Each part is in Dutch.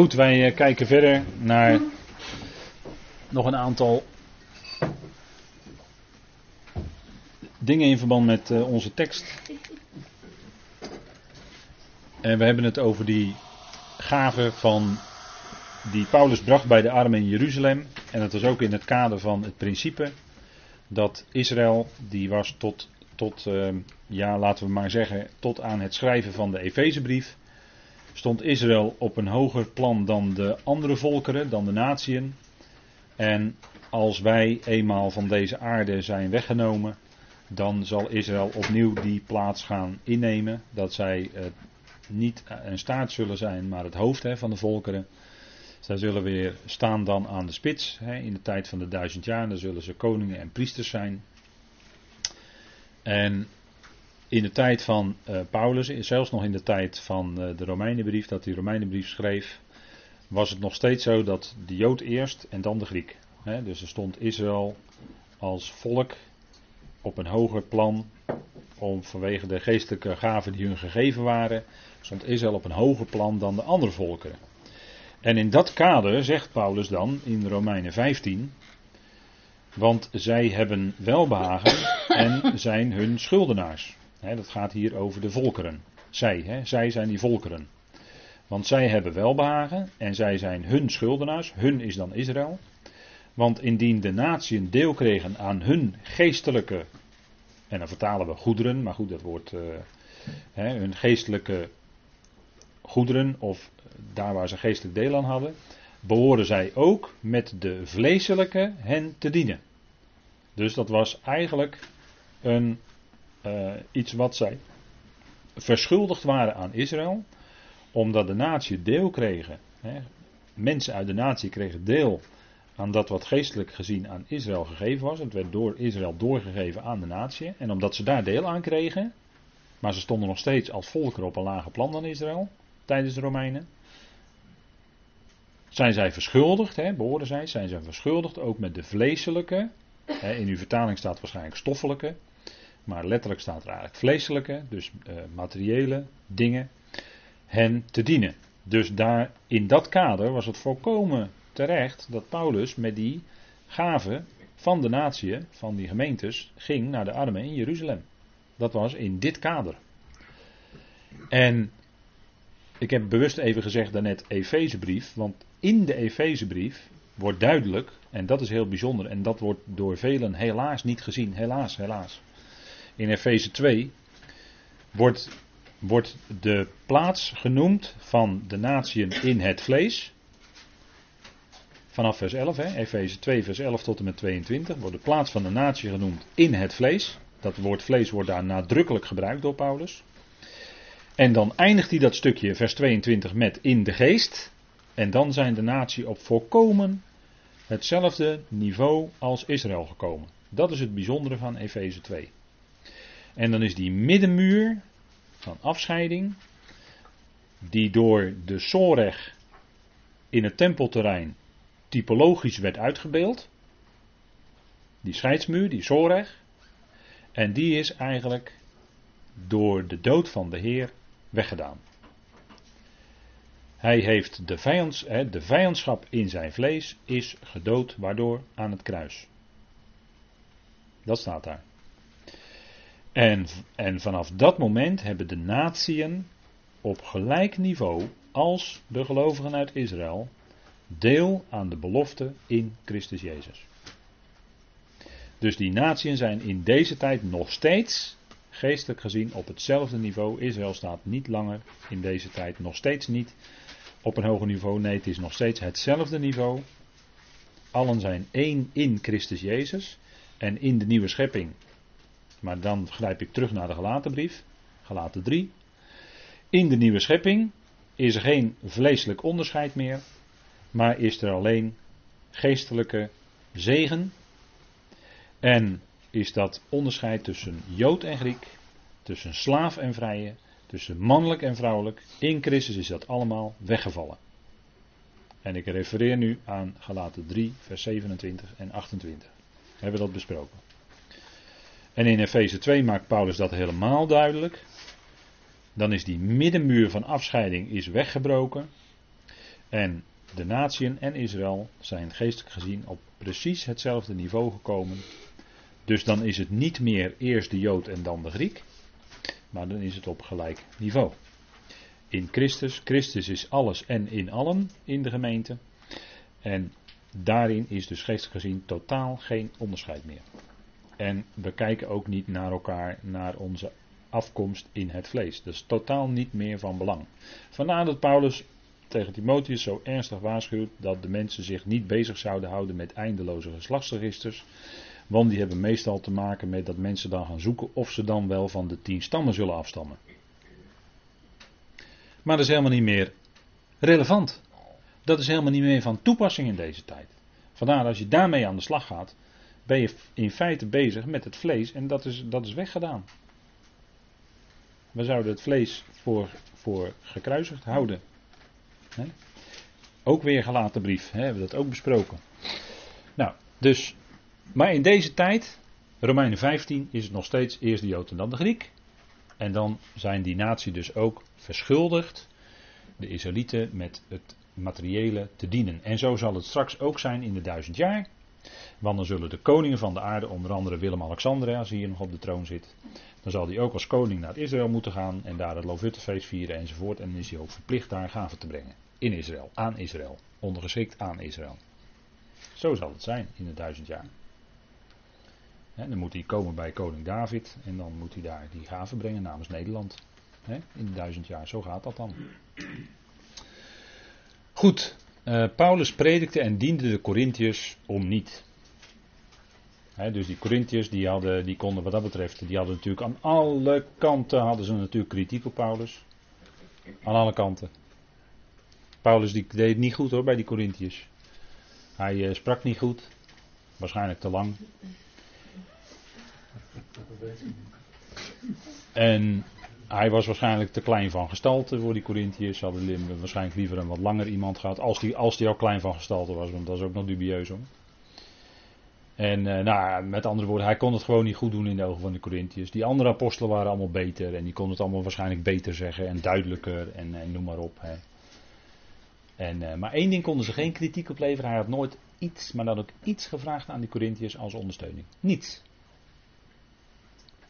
Goed, wij eh, kijken verder naar nog een aantal dingen in verband met eh, onze tekst. En we hebben het over die gave van die Paulus bracht bij de armen in Jeruzalem. En dat was ook in het kader van het principe dat Israël, die was tot, tot eh, ja laten we maar zeggen, tot aan het schrijven van de Efezebrief stond Israël op een hoger plan dan de andere volkeren, dan de natieën. En als wij eenmaal van deze aarde zijn weggenomen, dan zal Israël opnieuw die plaats gaan innemen. Dat zij uh, niet een staart zullen zijn, maar het hoofd hè, van de volkeren. Zij zullen weer staan dan aan de spits hè, in de tijd van de duizend jaar. Dan zullen ze koningen en priesters zijn. En in de tijd van uh, Paulus, zelfs nog in de tijd van uh, de Romeinenbrief, dat die Romeinenbrief schreef, was het nog steeds zo dat de Jood eerst en dan de Griek. Dus er stond Israël als volk op een hoger plan, om vanwege de geestelijke gaven die hun gegeven waren, stond Israël op een hoger plan dan de andere volkeren. En in dat kader zegt Paulus dan in Romeinen 15, want zij hebben welbehagen en zijn hun schuldenaars dat gaat hier over de volkeren. Zij, zij zijn die volkeren. Want zij hebben welbehagen en zij zijn hun schuldenaars. Hun is dan Israël. Want indien de natieën deel kregen aan hun geestelijke, en dan vertalen we goederen, maar goed, dat woord, uh, hun geestelijke goederen, of daar waar ze geestelijk deel aan hadden, behoren zij ook met de vleeselijke hen te dienen. Dus dat was eigenlijk een uh, iets wat zij verschuldigd waren aan Israël, omdat de natie deel kregen. Hè, mensen uit de natie kregen deel aan dat wat geestelijk gezien aan Israël gegeven was. Het werd door Israël doorgegeven aan de natie. En omdat ze daar deel aan kregen, maar ze stonden nog steeds als volker op een lager plan dan Israël tijdens de Romeinen. Zijn zij verschuldigd, hè, behoorden zij, zijn zij verschuldigd ook met de vleeselijke, hè, in uw vertaling staat waarschijnlijk stoffelijke, maar letterlijk staat er eigenlijk vleeselijke, dus uh, materiële dingen, hen te dienen. Dus daar in dat kader was het volkomen terecht dat Paulus met die gave van de natie, van die gemeentes, ging naar de armen in Jeruzalem. Dat was in dit kader. En ik heb bewust even gezegd daarnet Efezebrief, want in de Efezebrief wordt duidelijk, en dat is heel bijzonder, en dat wordt door velen helaas niet gezien, helaas, helaas in Efeze 2 wordt, wordt de plaats genoemd van de natieën in het vlees. Vanaf vers 11, Efeze 2, vers 11 tot en met 22, wordt de plaats van de natie genoemd in het vlees. Dat woord vlees wordt daar nadrukkelijk gebruikt door Paulus. En dan eindigt hij dat stukje, vers 22, met in de geest. En dan zijn de natie op volkomen hetzelfde niveau als Israël gekomen. Dat is het bijzondere van Efeze 2. En dan is die middenmuur van afscheiding, die door de Soreg in het tempelterrein typologisch werd uitgebeeld. Die scheidsmuur, die Soreg. En die is eigenlijk door de dood van de Heer weggedaan. Hij heeft de, vijands, de vijandschap in zijn vlees is gedood, waardoor aan het kruis. Dat staat daar. En, en vanaf dat moment hebben de natieën op gelijk niveau als de gelovigen uit Israël deel aan de belofte in Christus Jezus. Dus die natieën zijn in deze tijd nog steeds, geestelijk gezien, op hetzelfde niveau. Israël staat niet langer in deze tijd, nog steeds niet op een hoger niveau. Nee, het is nog steeds hetzelfde niveau. Allen zijn één in Christus Jezus. En in de nieuwe schepping maar dan grijp ik terug naar de gelaten brief, gelaten 3. In de nieuwe schepping is er geen vleeselijk onderscheid meer, maar is er alleen geestelijke zegen. En is dat onderscheid tussen Jood en Griek, tussen slaaf en vrije, tussen mannelijk en vrouwelijk. In Christus is dat allemaal weggevallen. En ik refereer nu aan Galaten 3, vers 27 en 28. We hebben dat besproken. En in Efeze 2 maakt Paulus dat helemaal duidelijk. Dan is die middenmuur van afscheiding is weggebroken. En de natieën en Israël zijn geestelijk gezien op precies hetzelfde niveau gekomen. Dus dan is het niet meer eerst de Jood en dan de Griek, maar dan is het op gelijk niveau. In Christus, Christus is alles en in allen in de gemeente. En daarin is dus geestelijk gezien totaal geen onderscheid meer. En we kijken ook niet naar elkaar, naar onze afkomst in het vlees. Dat is totaal niet meer van belang. Vandaar dat Paulus tegen Timotheus zo ernstig waarschuwt dat de mensen zich niet bezig zouden houden met eindeloze geslachtsregisters. Want die hebben meestal te maken met dat mensen dan gaan zoeken of ze dan wel van de tien stammen zullen afstammen. Maar dat is helemaal niet meer relevant. Dat is helemaal niet meer van toepassing in deze tijd. Vandaar als je daarmee aan de slag gaat, ben je in feite bezig met het vlees en dat is, dat is weggedaan. We zouden het vlees voor, voor gekruisigd houden. Ook weer gelaten brief, hebben we dat ook besproken. Nou, dus, maar in deze tijd, Romeinen 15, is het nog steeds eerst de Jood en dan de Griek. En dan zijn die natie dus ook verschuldigd, de Israëlieten, met het materiële te dienen. En zo zal het straks ook zijn in de duizend jaar. Want dan zullen de koningen van de aarde, onder andere Willem-Alexander, als hij hier nog op de troon zit, dan zal hij ook als koning naar Israël moeten gaan en daar het Lovuttefeest vieren enzovoort. En dan is hij ook verplicht daar gaven te brengen. In Israël, aan Israël. Ondergeschikt aan Israël. Zo zal het zijn in de duizend jaar. dan moet hij komen bij koning David en dan moet hij daar die gaven brengen namens Nederland. in de duizend jaar, zo gaat dat dan. Goed, uh, Paulus predikte en diende de Corinthiërs om niet dus die Corinthiërs, die, hadden, die konden wat dat betreft, die hadden natuurlijk aan alle kanten hadden ze natuurlijk kritiek op Paulus. Aan alle kanten. Paulus die deed niet goed hoor bij die Corinthiërs. Hij uh, sprak niet goed. Waarschijnlijk te lang. En hij was waarschijnlijk te klein van gestalte voor die Corinthiërs. Ze hadden waarschijnlijk liever een wat langer iemand gehad. Als die, als die al klein van gestalte was, want dat is ook nog dubieus hoor. En uh, nou, met andere woorden, hij kon het gewoon niet goed doen in de ogen van de Corinthiërs. Die andere apostelen waren allemaal beter en die konden het allemaal waarschijnlijk beter zeggen en duidelijker en, en noem maar op. Hè. En, uh, maar één ding konden ze geen kritiek op leveren. Hij had nooit iets, maar dan ook iets gevraagd aan de Corinthiërs als ondersteuning. Niets.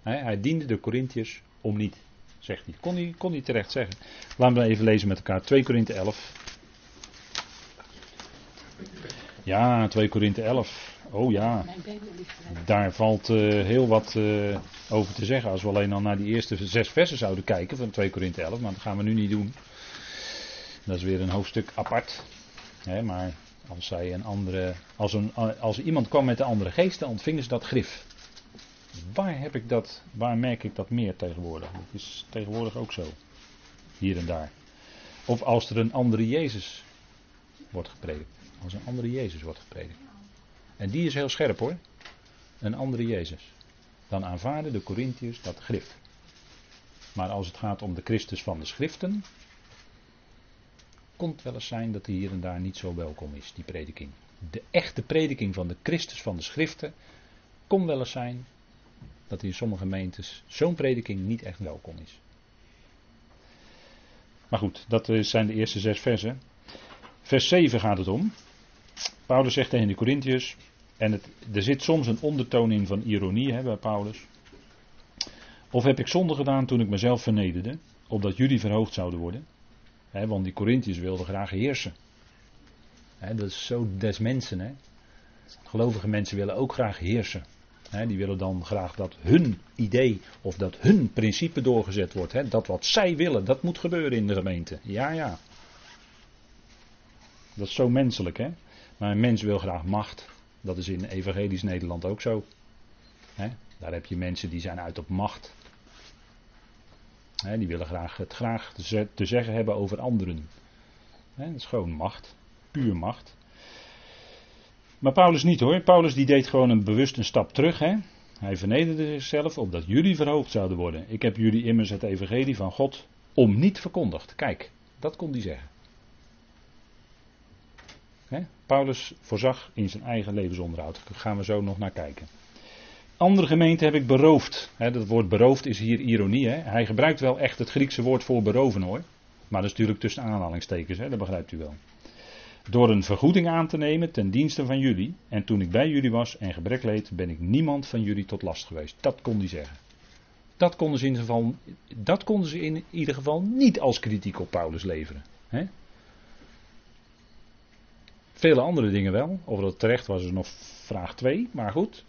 hij diende de Corinthiërs om niet, zegt hij. Kon hij, kon hij terecht zeggen. Laten we even lezen met elkaar. 2 Korinthe 11. Ja, 2 Korinthe 11. Oh ja, daar valt uh, heel wat uh, over te zeggen. Als we alleen al naar die eerste zes versen zouden kijken van 2 Korinthe 11, maar dat gaan we nu niet doen. Dat is weer een hoofdstuk apart. Maar als, zij een andere, als, een, als iemand kwam met de andere geesten, ontvingen ze dat grif. Waar, heb ik dat, waar merk ik dat meer tegenwoordig? Dat is tegenwoordig ook zo. Hier en daar. Of als er een andere Jezus wordt gepredikt. Als een andere Jezus wordt gepredikt. En die is heel scherp hoor. Een andere Jezus. Dan aanvaarden de Corinthiërs dat grif. Maar als het gaat om de Christus van de schriften. Komt wel eens zijn dat hij hier en daar niet zo welkom is, die prediking. De echte prediking van de Christus van de schriften. Kon wel eens zijn dat in sommige gemeentes zo'n prediking niet echt welkom is. Maar goed, dat zijn de eerste zes versen. Vers 7 gaat het om. Paulus zegt tegen de Corinthiërs: en het, er zit soms een ondertoon in van ironie hè, bij Paulus. Of heb ik zonde gedaan toen ik mezelf vernederde, opdat jullie verhoogd zouden worden? Want die Corinthiërs wilden graag heersen. Dat is zo des mensen. Hè. Gelovige mensen willen ook graag heersen. Die willen dan graag dat hun idee of dat hun principe doorgezet wordt. Dat wat zij willen, dat moet gebeuren in de gemeente. Ja, ja. Dat is zo menselijk, hè. Maar een mens wil graag macht. Dat is in evangelisch Nederland ook zo. Daar heb je mensen die zijn uit op macht. die willen graag het graag te zeggen hebben over anderen. dat is gewoon macht. Puur macht. Maar Paulus niet hoor. Paulus die deed gewoon een bewust een stap terug. Hij vernederde zichzelf opdat jullie verhoogd zouden worden. Ik heb jullie immers het evangelie van God om niet verkondigd. Kijk, dat kon hij zeggen. Paulus voorzag in zijn eigen levensonderhoud. Daar gaan we zo nog naar kijken. Andere gemeenten heb ik beroofd. dat woord beroofd is hier ironie. Hij gebruikt wel echt het Griekse woord voor beroven hoor. Maar dat is natuurlijk tussen aanhalingstekens, dat begrijpt u wel. Door een vergoeding aan te nemen ten dienste van jullie. En toen ik bij jullie was en gebrek leed, ben ik niemand van jullie tot last geweest. Dat kon hij zeggen. Dat konden ze in ieder geval, dat konden ze in ieder geval niet als kritiek op Paulus leveren. Hè? Vele andere dingen wel. Of dat terecht was is nog vraag 2. Maar goed,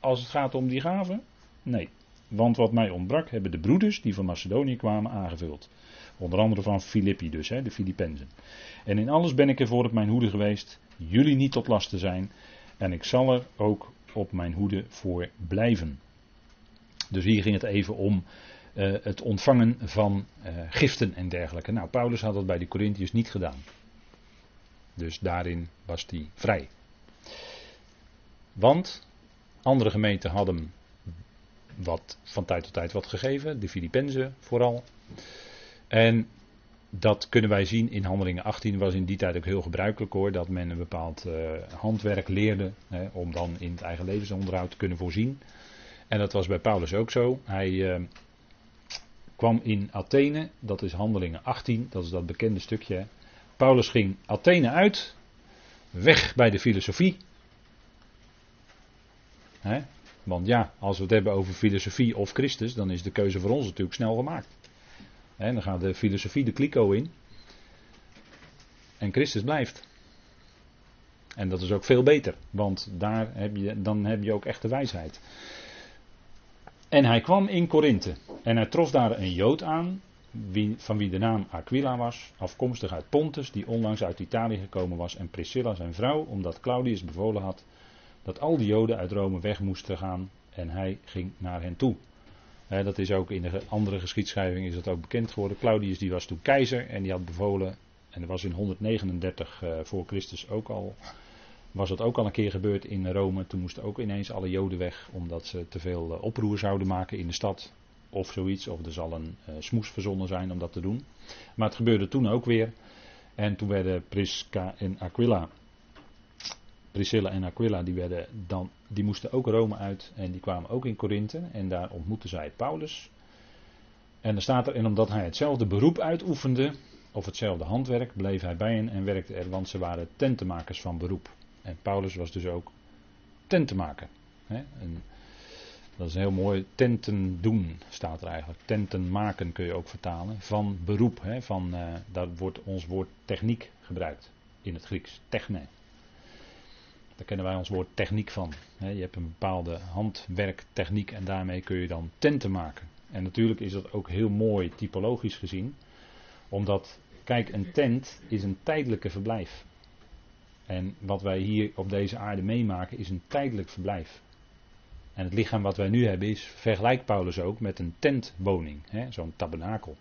als het gaat om die gaven, nee. Want wat mij ontbrak, hebben de broeders die van Macedonië kwamen aangevuld. Onder andere van Filippi dus, hè, de Filippenzen. En in alles ben ik ervoor op mijn hoede geweest, jullie niet tot last te zijn. En ik zal er ook op mijn hoede voor blijven. Dus hier ging het even om uh, het ontvangen van uh, giften en dergelijke. Nou, Paulus had dat bij de Corinthiërs niet gedaan. Dus daarin was hij vrij. Want andere gemeenten hadden wat van tijd tot tijd wat gegeven, de Filippenzen vooral. En dat kunnen wij zien in Handelingen 18, was in die tijd ook heel gebruikelijk hoor, dat men een bepaald uh, handwerk leerde hè, om dan in het eigen levensonderhoud te kunnen voorzien. En dat was bij Paulus ook zo. Hij uh, kwam in Athene, dat is Handelingen 18, dat is dat bekende stukje. Paulus ging Athene uit, weg bij de filosofie. Hè? Want ja, als we het hebben over filosofie of Christus, dan is de keuze voor ons natuurlijk snel gemaakt. En dan gaat de filosofie de kliko in. En Christus blijft. En dat is ook veel beter, want daar heb je, dan heb je ook echte wijsheid. En hij kwam in Korinthe. En hij trof daar een Jood aan, van wie de naam Aquila was, afkomstig uit Pontus, die onlangs uit Italië gekomen was, en Priscilla zijn vrouw, omdat Claudius bevolen had dat al die Joden uit Rome weg moesten gaan en hij ging naar hen toe. Dat is ook in de andere geschiedschrijving is dat ook bekend geworden. Claudius die was toen keizer en die had bevolen, en dat was in 139 uh, eh, voor Christus ook al, was dat ook al een keer gebeurd in Rome. Toen moesten ook ineens alle Joden weg, omdat ze te veel uh, oproer zouden maken in de stad. Of zoiets, of er zal een uh, smoes verzonnen zijn om dat te doen. Maar het gebeurde toen ook weer. En toen werden Prisca en Aquila Priscilla en Aquila, die, werden dan, die moesten ook Rome uit en die kwamen ook in Korinthe. En daar ontmoetten zij Paulus. En er staat er, en omdat hij hetzelfde beroep uitoefende, of hetzelfde handwerk, bleef hij bij hen en werkte er, want ze waren tentenmakers van beroep. En Paulus was dus ook tentenmaker. Dat is heel mooi. Tenten doen staat er eigenlijk. Tenten maken kun je ook vertalen. Van beroep. Hè? Van, uh, daar wordt ons woord techniek gebruikt in het Grieks. Techne. Daar kennen wij ons woord techniek van. Je hebt een bepaalde handwerktechniek en daarmee kun je dan tenten maken. En natuurlijk is dat ook heel mooi typologisch gezien. Omdat, kijk, een tent is een tijdelijke verblijf. En wat wij hier op deze aarde meemaken is een tijdelijk verblijf. En het lichaam wat wij nu hebben is, vergelijkt Paulus ook met een tentwoning, zo'n tabernakel.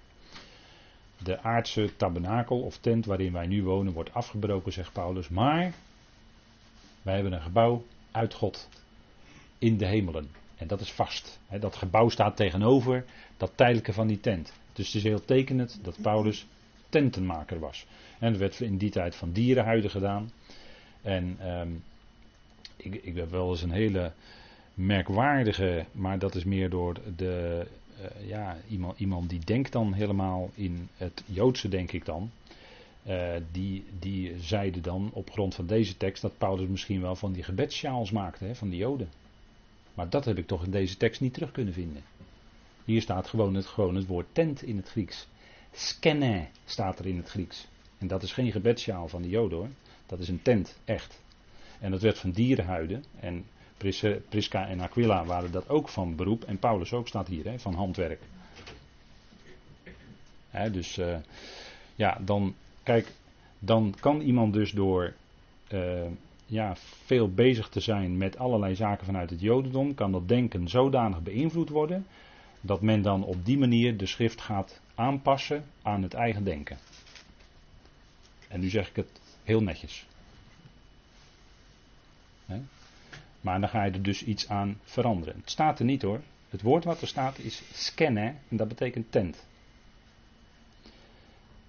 De aardse tabernakel of tent waarin wij nu wonen wordt afgebroken, zegt Paulus. Maar wij hebben een gebouw uit God in de hemelen. En dat is vast. Dat gebouw staat tegenover dat tijdelijke van die tent. Dus het is heel tekenend dat Paulus tentenmaker was. En dat werd in die tijd van dierenhuiden gedaan. En ehm, ik, ik heb wel eens een hele merkwaardige, maar dat is meer door de, uh, ja, iemand, iemand die denkt dan helemaal in het Joodse, denk ik dan. Uh, die, die zeiden dan op grond van deze tekst dat Paulus misschien wel van die gebedssjaals maakte, hè, van die Joden. Maar dat heb ik toch in deze tekst niet terug kunnen vinden. Hier staat gewoon het, gewoon het woord tent in het Grieks. Skene staat er in het Grieks. En dat is geen gebedssjaal van de Joden hoor. Dat is een tent, echt. En dat werd van dierenhuiden. En Prisca en Aquila waren dat ook van beroep. En Paulus ook staat hier, hè, van handwerk. Hè, dus uh, ja, dan Kijk, dan kan iemand dus door uh, ja, veel bezig te zijn met allerlei zaken vanuit het Jodendom, kan dat denken zodanig beïnvloed worden dat men dan op die manier de schrift gaat aanpassen aan het eigen denken. En nu zeg ik het heel netjes. Maar dan ga je er dus iets aan veranderen. Het staat er niet hoor. Het woord wat er staat is scannen en dat betekent tent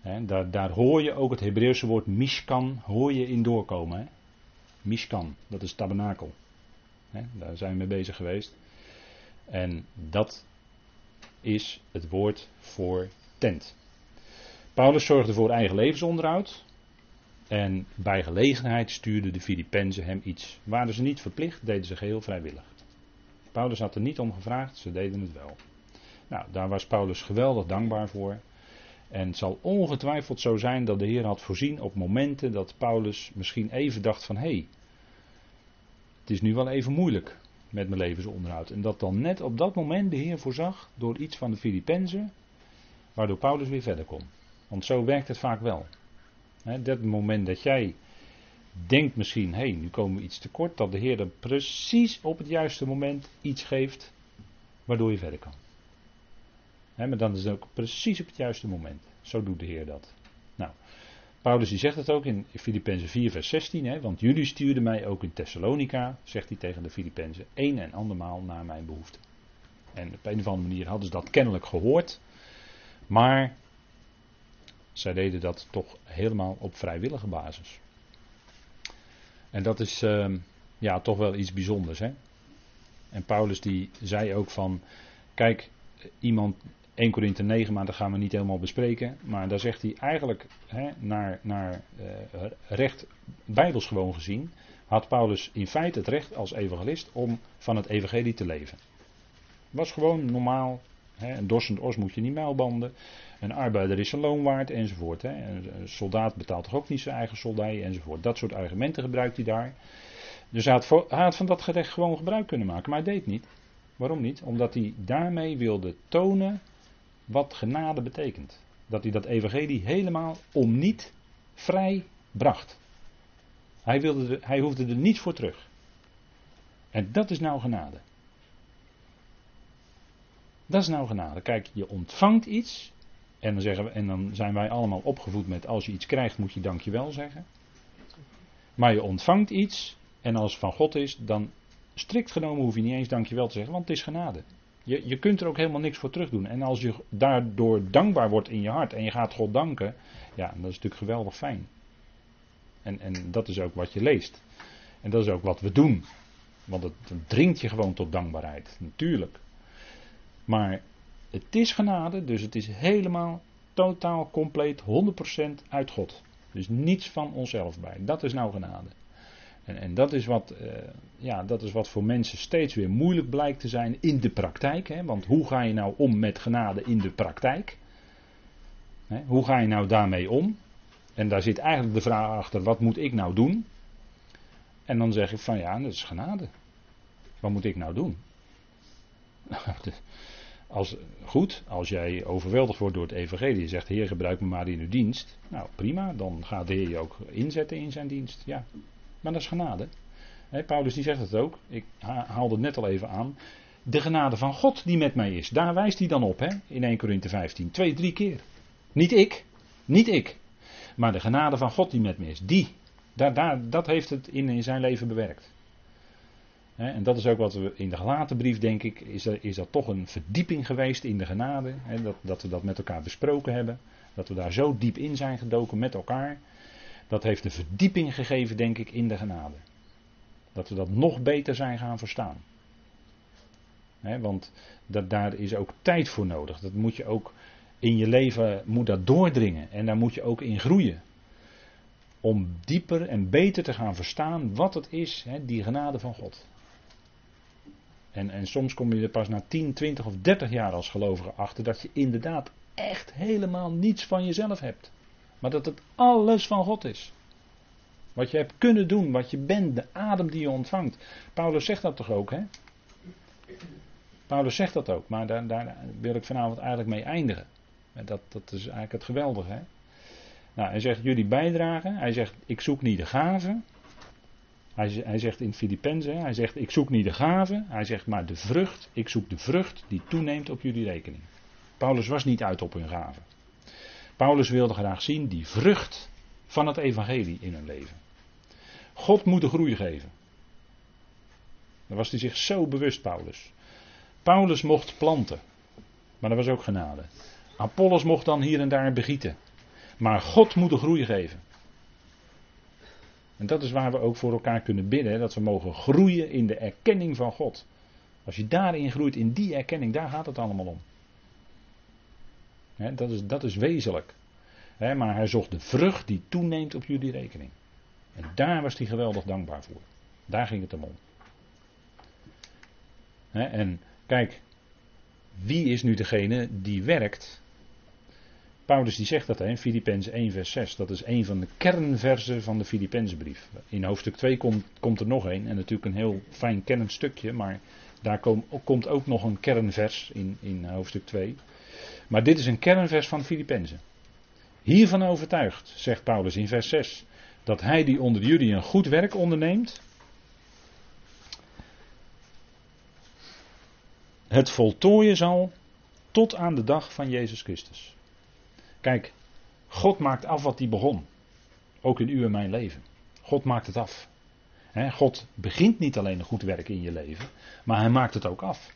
daar, daar, hoor je ook het Hebreeuwse woord mishkan hoor je in doorkomen. He. Mishkan, dat is tabernakel. daar zijn we mee bezig geweest. En dat is het woord voor tent. Paulus zorgde voor eigen levensonderhoud. En bij gelegenheid stuurden de Filippenzen hem iets. Waren ze niet verplicht, deden ze geheel vrijwillig. Paulus had er niet om gevraagd, ze deden het wel. Nou, daar was Paulus geweldig dankbaar voor. En het zal ongetwijfeld zo zijn dat de Heer had voorzien op momenten dat Paulus misschien even dacht van hé, hey, het is nu wel even moeilijk met mijn levensonderhoud. En dat dan net op dat moment de Heer voorzag door iets van de Filippenzen, waardoor Paulus weer verder kon. Want zo werkt het vaak wel. Dat moment dat jij denkt misschien, hé, hey, nu komen we iets tekort, dat de Heer dan precies op het juiste moment iets geeft waardoor je verder kan. Maar dan is het ook precies op het juiste moment. Zo doet de Heer dat. Nou, Paulus die zegt het ook in Filippenzen 4 vers 16, want jullie stuurden mij ook in Thessalonica, zegt hij tegen de Filippenzen, een en andermaal naar mijn behoefte. En op een of andere manier hadden ze dat kennelijk gehoord, maar zij deden dat toch helemaal op vrijwillige basis. En dat is uh, ja, toch wel iets bijzonders. Hè? En Paulus die zei ook van, kijk, iemand, 1 Korinthe 9, maar dat gaan we niet helemaal bespreken. Maar daar zegt hij eigenlijk hè, naar, naar uh, recht, bijbels gewoon gezien, had Paulus in feite het recht als evangelist om van het evangelie te leven. Was gewoon normaal. Hè, een dorsend os moet je niet muilbanden. Een arbeider is zijn loon waard enzovoort. Hè. Een soldaat betaalt toch ook niet zijn eigen soldij enzovoort. Dat soort argumenten gebruikt hij daar. Dus hij had, hij had van dat gerecht gewoon gebruik kunnen maken, maar hij deed niet. Waarom niet? Omdat hij daarmee wilde tonen wat genade betekent. Dat hij dat evangelie helemaal om niet vrij bracht. Hij, wilde er, hij hoefde er niet voor terug. En dat is nou genade. Dat is nou genade. Kijk, je ontvangt iets en dan, zeggen we, en dan zijn wij allemaal opgevoed met als je iets krijgt moet je dankjewel zeggen. Maar je ontvangt iets en als het van God is, dan strikt genomen hoef je niet eens dankjewel te zeggen, want het is genade. Je, je kunt er ook helemaal niks voor terug doen. En als je daardoor dankbaar wordt in je hart en je gaat God danken, ja, dat is natuurlijk geweldig fijn. En, en dat is ook wat je leest. En dat is ook wat we doen. Want het, dringt je gewoon tot dankbaarheid, natuurlijk. Maar het is genade, dus het is helemaal, totaal, compleet, 100% uit God. Dus niets van onszelf bij. Dat is nou genade. En, en dat, is wat, uh, ja, dat is wat voor mensen steeds weer moeilijk blijkt te zijn in de praktijk. Hè? Want hoe ga je nou om met genade in de praktijk? Hè? Hoe ga je nou daarmee om? En daar zit eigenlijk de vraag achter: wat moet ik nou doen? En dan zeg ik van ja, dat is genade. Wat moet ik nou doen? Als, goed, als jij overweldigd wordt door het evangelie, je zegt, Heer, gebruik me maar in uw dienst. Nou, prima, dan gaat de Heer je ook inzetten in zijn dienst. Ja, maar dat is genade. Paulus die zegt het ook, ik haalde het net al even aan. De genade van God die met mij is, daar wijst hij dan op hè, in 1 Korinthe 15. Twee, drie keer. Niet ik, niet ik. Maar de genade van God die met me is, die. Daar, daar, dat heeft het in, in zijn leven bewerkt en dat is ook wat we in de gelaten brief, denk ik, is, er, is dat toch een verdieping geweest in de genade. dat, dat we dat met elkaar besproken hebben. Dat we daar zo diep in zijn gedoken met elkaar. Dat heeft een verdieping gegeven, denk ik, in de genade. Dat we dat nog beter zijn gaan verstaan. want dat, daar is ook tijd voor nodig. Dat moet je ook in je leven moet dat doordringen. En daar moet je ook in groeien. Om dieper en beter te gaan verstaan wat het is, die genade van God. En, en soms kom je er pas na 10, 20 of 30 jaar als gelovige achter dat je inderdaad echt helemaal niets van jezelf hebt. Maar dat het alles van God is. Wat je hebt kunnen doen, wat je bent, de adem die je ontvangt. Paulus zegt dat toch ook, hè? Paulus zegt dat ook, maar daar, daar wil ik vanavond eigenlijk mee eindigen. En dat, dat is eigenlijk het geweldige, hè? Nou, hij zegt jullie bijdragen. Hij zegt ik zoek niet de gaven, hij, hij zegt in Filippenzen, hij zegt ik zoek niet de gave, hij zegt maar de vrucht, ik zoek de vrucht die toeneemt op jullie rekening. Paulus was niet uit op hun gave. Paulus wilde graag zien die vrucht van het evangelie in hun leven. God moet de groei geven. Daar was hij zich zo bewust, Paulus. Paulus mocht planten, maar dat was ook genade. Apollos mocht dan hier en daar begieten. Maar God moet de groei geven. En dat is waar we ook voor elkaar kunnen bidden, dat we mogen groeien in de erkenning van God. Als je daarin groeit, in die erkenning, daar gaat het allemaal om. Dat, is, dat is wezenlijk. Maar hij zocht de vrucht die toeneemt op jullie rekening. En daar was hij geweldig dankbaar voor. Daar ging het hem om. En kijk, wie is nu degene die werkt? Paulus die zegt dat in Filippenzen 1 vers 6. Dat is een van de kernversen van de Filippenzenbrief. In hoofdstuk 2 komt, komt er nog een. En natuurlijk een heel fijn kennend stukje. Maar daar kom, komt ook nog een kernvers in, in hoofdstuk 2. Maar dit is een kernvers van Filippenzen. Hiervan overtuigd, zegt Paulus in vers 6, dat hij die onder jullie een goed werk onderneemt, het voltooien zal tot aan de dag van Jezus Christus. Kijk, God maakt af wat hij begon. Ook in uw en mijn leven. God maakt het af. God begint niet alleen een goed werk in je leven, maar hij maakt het ook af.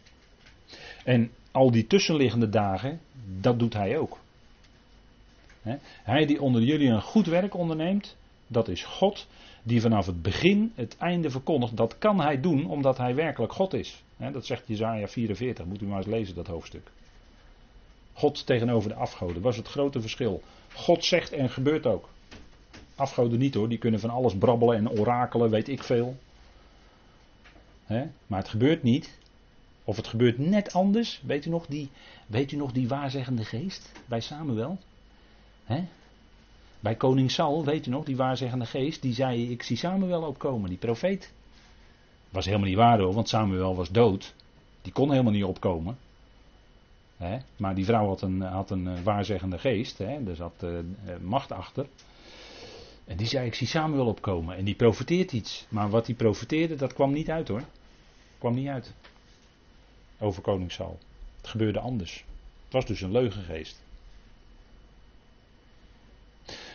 En al die tussenliggende dagen, dat doet hij ook. Hij die onder jullie een goed werk onderneemt, dat is God die vanaf het begin het einde verkondigt. Dat kan hij doen omdat hij werkelijk God is. Dat zegt Jezaja 44, moet u maar eens lezen dat hoofdstuk. God tegenover de afgoden was het grote verschil. God zegt en gebeurt ook. Afgoden niet hoor, die kunnen van alles brabbelen en orakelen, weet ik veel. Maar het gebeurt niet. Of het gebeurt net anders. Weet u nog die, weet u nog die waarzegende geest bij Samuel? Bij koning Saul, weet u nog, die waarzeggende geest, die zei: Ik zie Samuel opkomen, die profeet. Was helemaal niet waar hoor, want Samuel was dood. Die kon helemaal niet opkomen. Maar die vrouw had een, had een eh, waarzeggende geest, hè? er zat uh, macht achter. En die zei: Ik zie Samuel opkomen. En die profeteert iets. Maar wat hij profeteerde, dat kwam niet uit hoor. Kwam niet uit. Over koning Saul. Het gebeurde anders. Het was dus een leugengeest.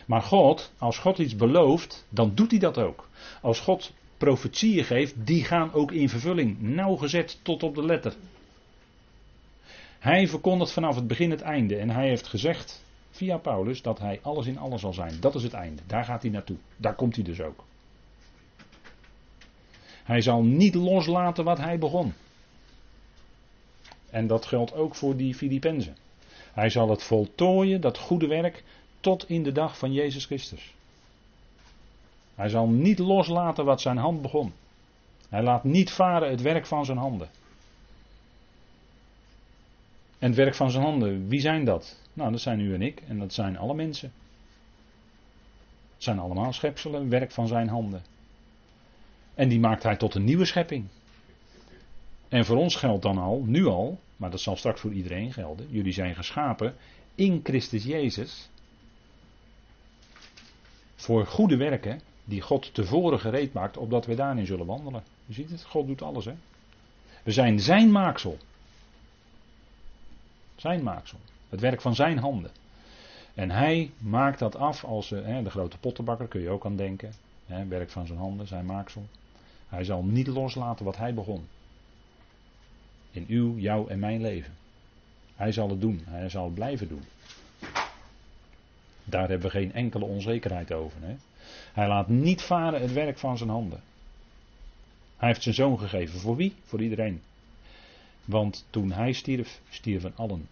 Maar God, als God iets belooft, dan doet hij dat ook. Als God profetieën geeft, die gaan ook in vervulling. Nauwgezet tot op de letter. Hij verkondigt vanaf het begin het einde. En hij heeft gezegd, via Paulus, dat hij alles in alles zal zijn. Dat is het einde. Daar gaat hij naartoe. Daar komt hij dus ook. Hij zal niet loslaten wat hij begon. En dat geldt ook voor die Filippenzen. Hij zal het voltooien, dat goede werk, tot in de dag van Jezus Christus. Hij zal niet loslaten wat zijn hand begon. Hij laat niet varen het werk van zijn handen. En het werk van zijn handen, wie zijn dat? Nou, dat zijn u en ik en dat zijn alle mensen. Het zijn allemaal schepselen, werk van zijn handen. En die maakt hij tot een nieuwe schepping. En voor ons geldt dan al, nu al, maar dat zal straks voor iedereen gelden. Jullie zijn geschapen in Christus Jezus voor goede werken die God tevoren gereed maakt, opdat we daarin zullen wandelen. Je ziet het, God doet alles. Hè? We zijn zijn maaksel. Zijn maaksel. Het werk van zijn handen. En hij maakt dat af als hè, eh, de grote pottenbakker, kun je ook aan denken. Hè, werk van zijn handen, zijn maaksel. Hij zal niet loslaten wat hij begon. In uw, jouw en mijn leven. Hij zal het doen. Hij zal het blijven doen. Daar hebben we geen enkele onzekerheid over. Hè? Hij laat niet varen het werk van zijn handen. Hij heeft zijn zoon gegeven. Voor wie? Voor iedereen. Want toen hij stierf, stierven allen.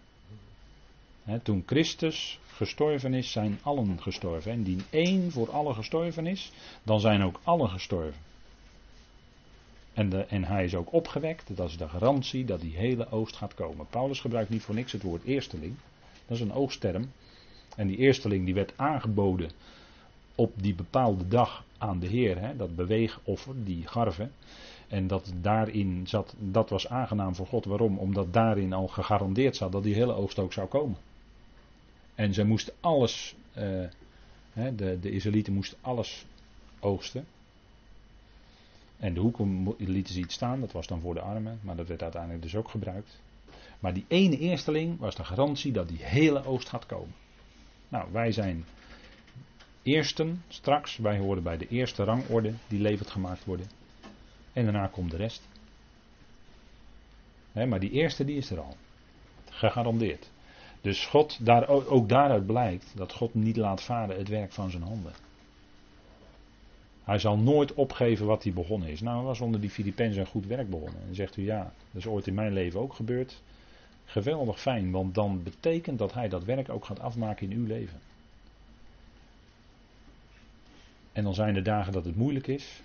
toen Christus gestorven is, zijn allen gestorven. En die één voor allen gestorven is, dan zijn ook allen gestorven. En, de, en hij is ook opgewekt. Dat is de garantie dat die hele oogst gaat komen. Paulus gebruikt niet voor niks het woord eersteling. Dat is een oogstterm. En die eersteling die werd aangeboden op die bepaalde dag aan de Heer, hè, dat beweegoffer, die garve. En dat daarin zat, dat was aangenaam voor God. Waarom? Omdat daarin al gegarandeerd zat dat die hele oogst ook zou komen. En ze moesten alles, hè, de, de Israëlieten moesten alles oogsten. En de hoeken lieten ze iets staan, dat was dan voor de armen, maar dat werd uiteindelijk dus ook gebruikt. Maar die ene eersteling was de garantie dat die hele oogst gaat komen. Nou, wij zijn eersten straks. Wij horen bij de eerste rangorde die levend gemaakt worden. En daarna komt de rest. maar die eerste die is er al. Gegarandeerd. Dus God, daar, ook daaruit blijkt dat God niet laat varen het werk van zijn handen. Hij zal nooit opgeven wat hij begonnen is. Nou, was onder die Filippenzen een goed werk begonnen. En zegt u ja, dat is ooit in mijn leven ook gebeurd. Geweldig fijn, want dan betekent dat hij dat werk ook gaat afmaken in uw leven. En dan zijn er dagen dat het moeilijk is.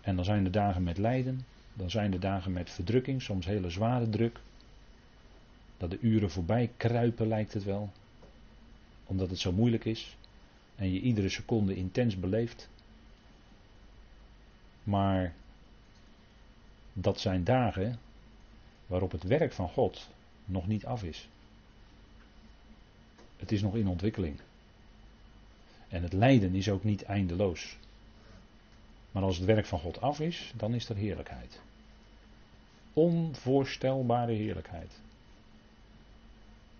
En dan zijn er dagen met lijden. Dan zijn er dagen met verdrukking, soms hele zware druk. Dat de uren voorbij kruipen lijkt het wel. Omdat het zo moeilijk is. En je iedere seconde intens beleeft. Maar dat zijn dagen waarop het werk van God nog niet af is. Het is nog in ontwikkeling. En het lijden is ook niet eindeloos. Maar als het werk van God af is, dan is er heerlijkheid. Onvoorstelbare heerlijkheid.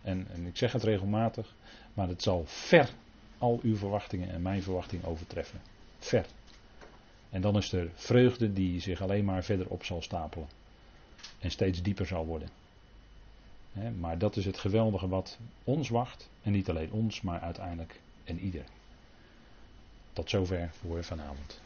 En, en ik zeg het regelmatig, maar het zal ver al uw verwachtingen en mijn verwachting overtreffen. Ver. En dan is er vreugde die zich alleen maar verder op zal stapelen. En steeds dieper zal worden. Maar dat is het geweldige wat ons wacht. En niet alleen ons, maar uiteindelijk en ieder. Tot zover voor vanavond.